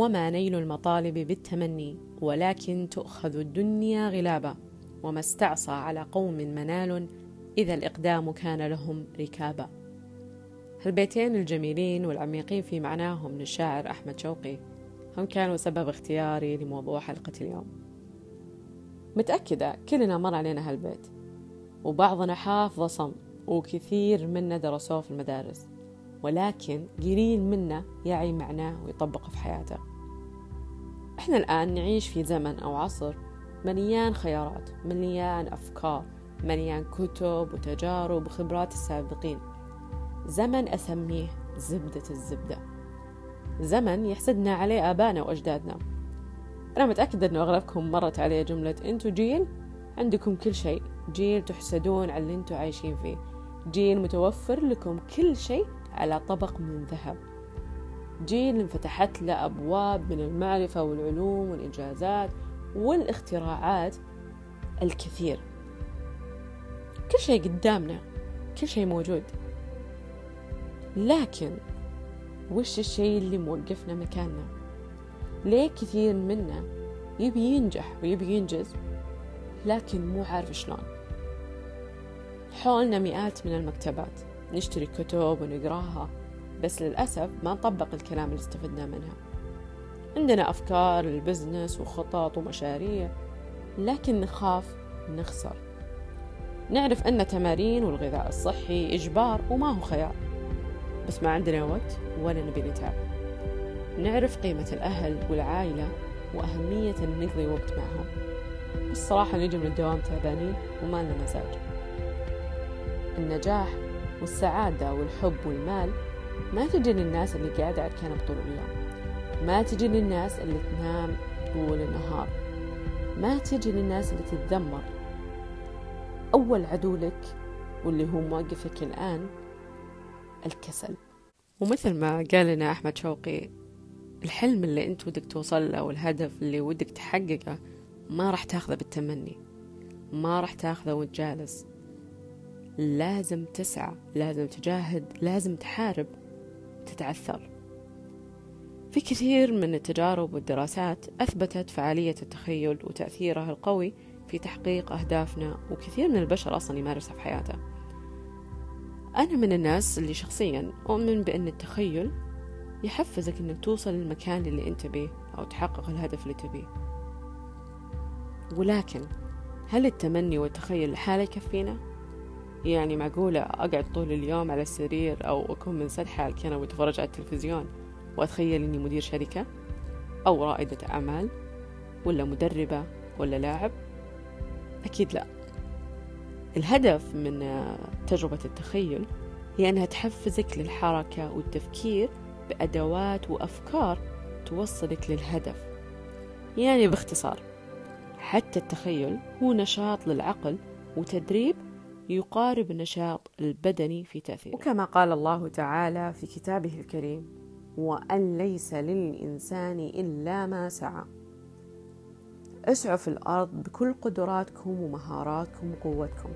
وما نيل المطالب بالتمني ولكن تؤخذ الدنيا غلابا وما استعصى على قوم منال إذا الإقدام كان لهم ركابا هالبيتين الجميلين والعميقين في معناهم للشاعر أحمد شوقي هم كانوا سبب اختياري لموضوع حلقة اليوم. متأكدة كلنا مر علينا هالبيت وبعضنا حافظ صم وكثير منا درسوه في المدارس. ولكن قليل منا يعي معناه ويطبقه في حياته. إحنا الآن نعيش في زمن أو عصر مليان خيارات مليان أفكار مليان كتب وتجارب وخبرات السابقين. زمن أسميه زبدة الزبدة. زمن يحسدنا عليه آبائنا وأجدادنا. أنا متأكدة أنه أغلبكم مرت عليه جملة أنتو جيل؟ عندكم كل شيء. جيل تحسدون على اللي أنتو عايشين فيه. جيل متوفر لكم كل شيء على طبق من ذهب. جيل انفتحت له أبواب من المعرفة والعلوم والإنجازات والاختراعات الكثير. كل شيء قدامنا كل شيء موجود. لكن وش الشيء اللي موقفنا مكاننا؟ ليه كثير منا يبي ينجح ويبي ينجز لكن مو عارف شلون؟ حولنا مئات من المكتبات. نشتري كتب ونقراها بس للأسف ما نطبق الكلام اللي استفدنا منها. عندنا أفكار للبزنس وخطط ومشاريع لكن نخاف نخسر. نعرف أن التمارين والغذاء الصحي إجبار وما هو خيار بس ما عندنا وقت ولا نبي نتعب. نعرف قيمة الأهل والعائلة وأهمية أن نقضي وقت معهم. الصراحة نجي من الدوام تعبانين وما لنا مزاج. النجاح والسعادة والحب والمال ما تجي للناس اللي قاعدة على الكنب طول اليوم. ما تجي للناس اللي تنام طول النهار. ما تجي للناس اللي تتذمر. أول عدو لك واللي هو موقفك الآن الكسل. ومثل ما قال لنا أحمد شوقي الحلم اللي أنت ودك توصل له والهدف اللي ودك تحققه ما راح تاخذه بالتمني. ما راح تاخذه وانت جالس لازم تسعى لازم تجاهد لازم تحارب تتعثر. في كثير من التجارب والدراسات أثبتت فعالية التخيل وتأثيره القوي في تحقيق أهدافنا وكثير من البشر أصلا يمارسها في حياته. أنا من الناس اللي شخصيا أؤمن بأن التخيل يحفزك أنك توصل للمكان اللي أنت بيه أو تحقق الهدف اللي تبيه. ولكن هل التمني والتخيل لحاله يكفينا؟ يعني معقولة أقعد طول اليوم على السرير أو أكون من سطح على الكنبة وأتفرج على التلفزيون؟ وأتخيل إني مدير شركة؟ أو رائدة أعمال؟ ولا مدربة؟ ولا لاعب؟ أكيد لا. الهدف من تجربة التخيل هي أنها تحفزك للحركة والتفكير بأدوات وأفكار توصلك للهدف. يعني باختصار حتى التخيل هو نشاط للعقل وتدريب يقارب النشاط البدني في تأثيره. وكما قال الله تعالى في كتابه الكريم وأن ليس للإنسان إلا ما سعى. اسعوا في الأرض بكل قدراتكم ومهاراتكم وقوتكم.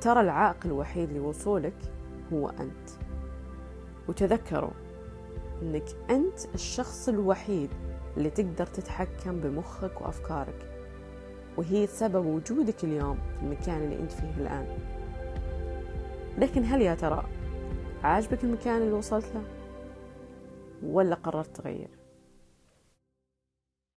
ترى العائق الوحيد لوصولك هو أنت. وتذكروا أنك أنت الشخص الوحيد اللي تقدر تتحكم بمخك وأفكارك. وهي سبب وجودك اليوم في المكان اللي أنت فيه الآن. لكن هل يا ترى عاجبك المكان اللي وصلت له؟ ولا قررت تغير؟